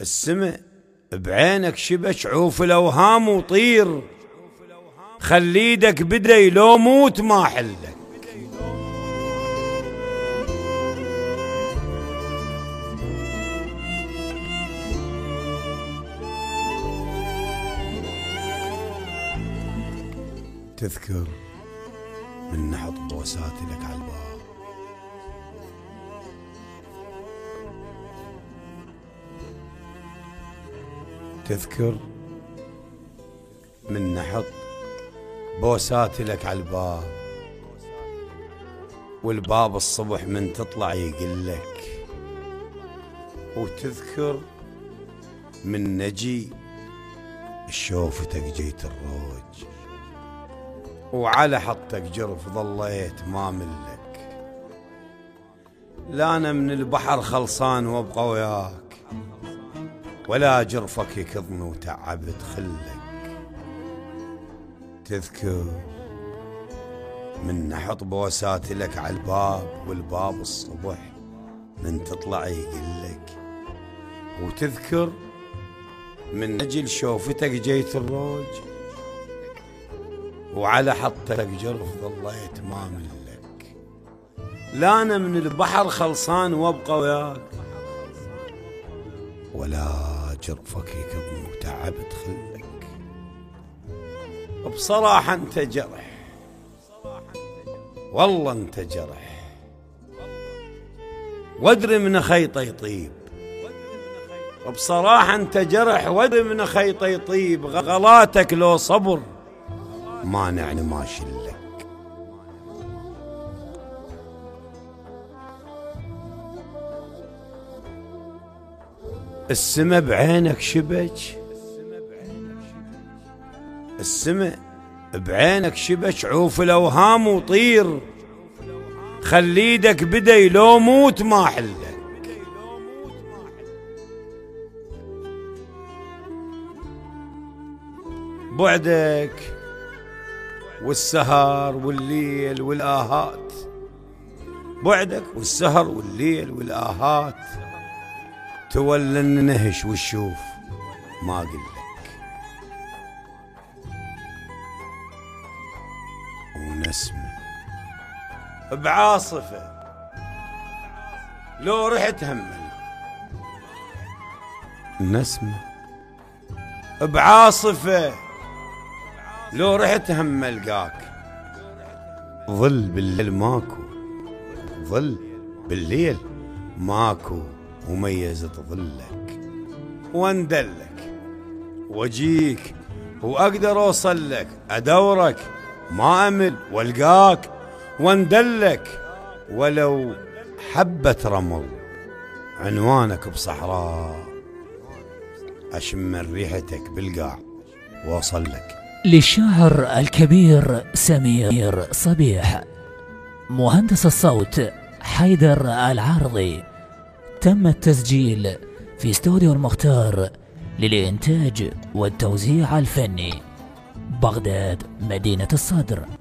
السماء بعينك شبك عوف الأوهام وطير. خليدك بدي لو موت ما حلك. تذكر من نحط بوساتي لك على الباب. تذكر من نحط بوساتي لك على الباب والباب الصبح من تطلع يقلك وتذكر من نجي شوفتك جيت الروج وعلى حطك جرف ظليت ما ملك لا أنا من البحر خلصان وأبقى وياك. ولا جرفك يكظني وتعبت خلك تذكر من نحط بوساتي لك على الباب والباب الصبح من تطلع يقلك. وتذكر من أجل شوفتك جيت الروج وعلى حطك جرف ظليت ما ملك. لا أنا من البحر خلصان وأبقى وياك. ولا جرفك وتعبت خلك. بصراحة انت جرح. والله انت جرح. وادري من خيطه يطيب. بصراحة انت جرح وادري من خيطه يطيب. غلاتك لو صبر. ما نعني ما السما بعينك شبك السما بعينك شبك عوف الأوهام وطير. خليدك بدي لو موت ما حلك. بعدك والسهر والليل والآهات. بعدك والسهر والليل والآهات. تولى النهش والشوف ما قلك ونسمة بعاصفة. لو رحت همل نسمة بعاصفة. لو رحت هم ألقاك. ظل بالليل ماكو. ظل بالليل ماكو. وميزة ظلك واندلك. واجيك وأقدر اوصل لك أدورك ما أمل وألقاك واندلك. ولو حبة رمل عنوانك بصحراء اشم ريحتك بالقاع وأوصل لك. للشاعر الكبير سمير صبيح مهندس الصوت حيدر العارضي. تم التسجيل في استوديو المختار للإنتاج والتوزيع الفني بغداد مدينة الصدر.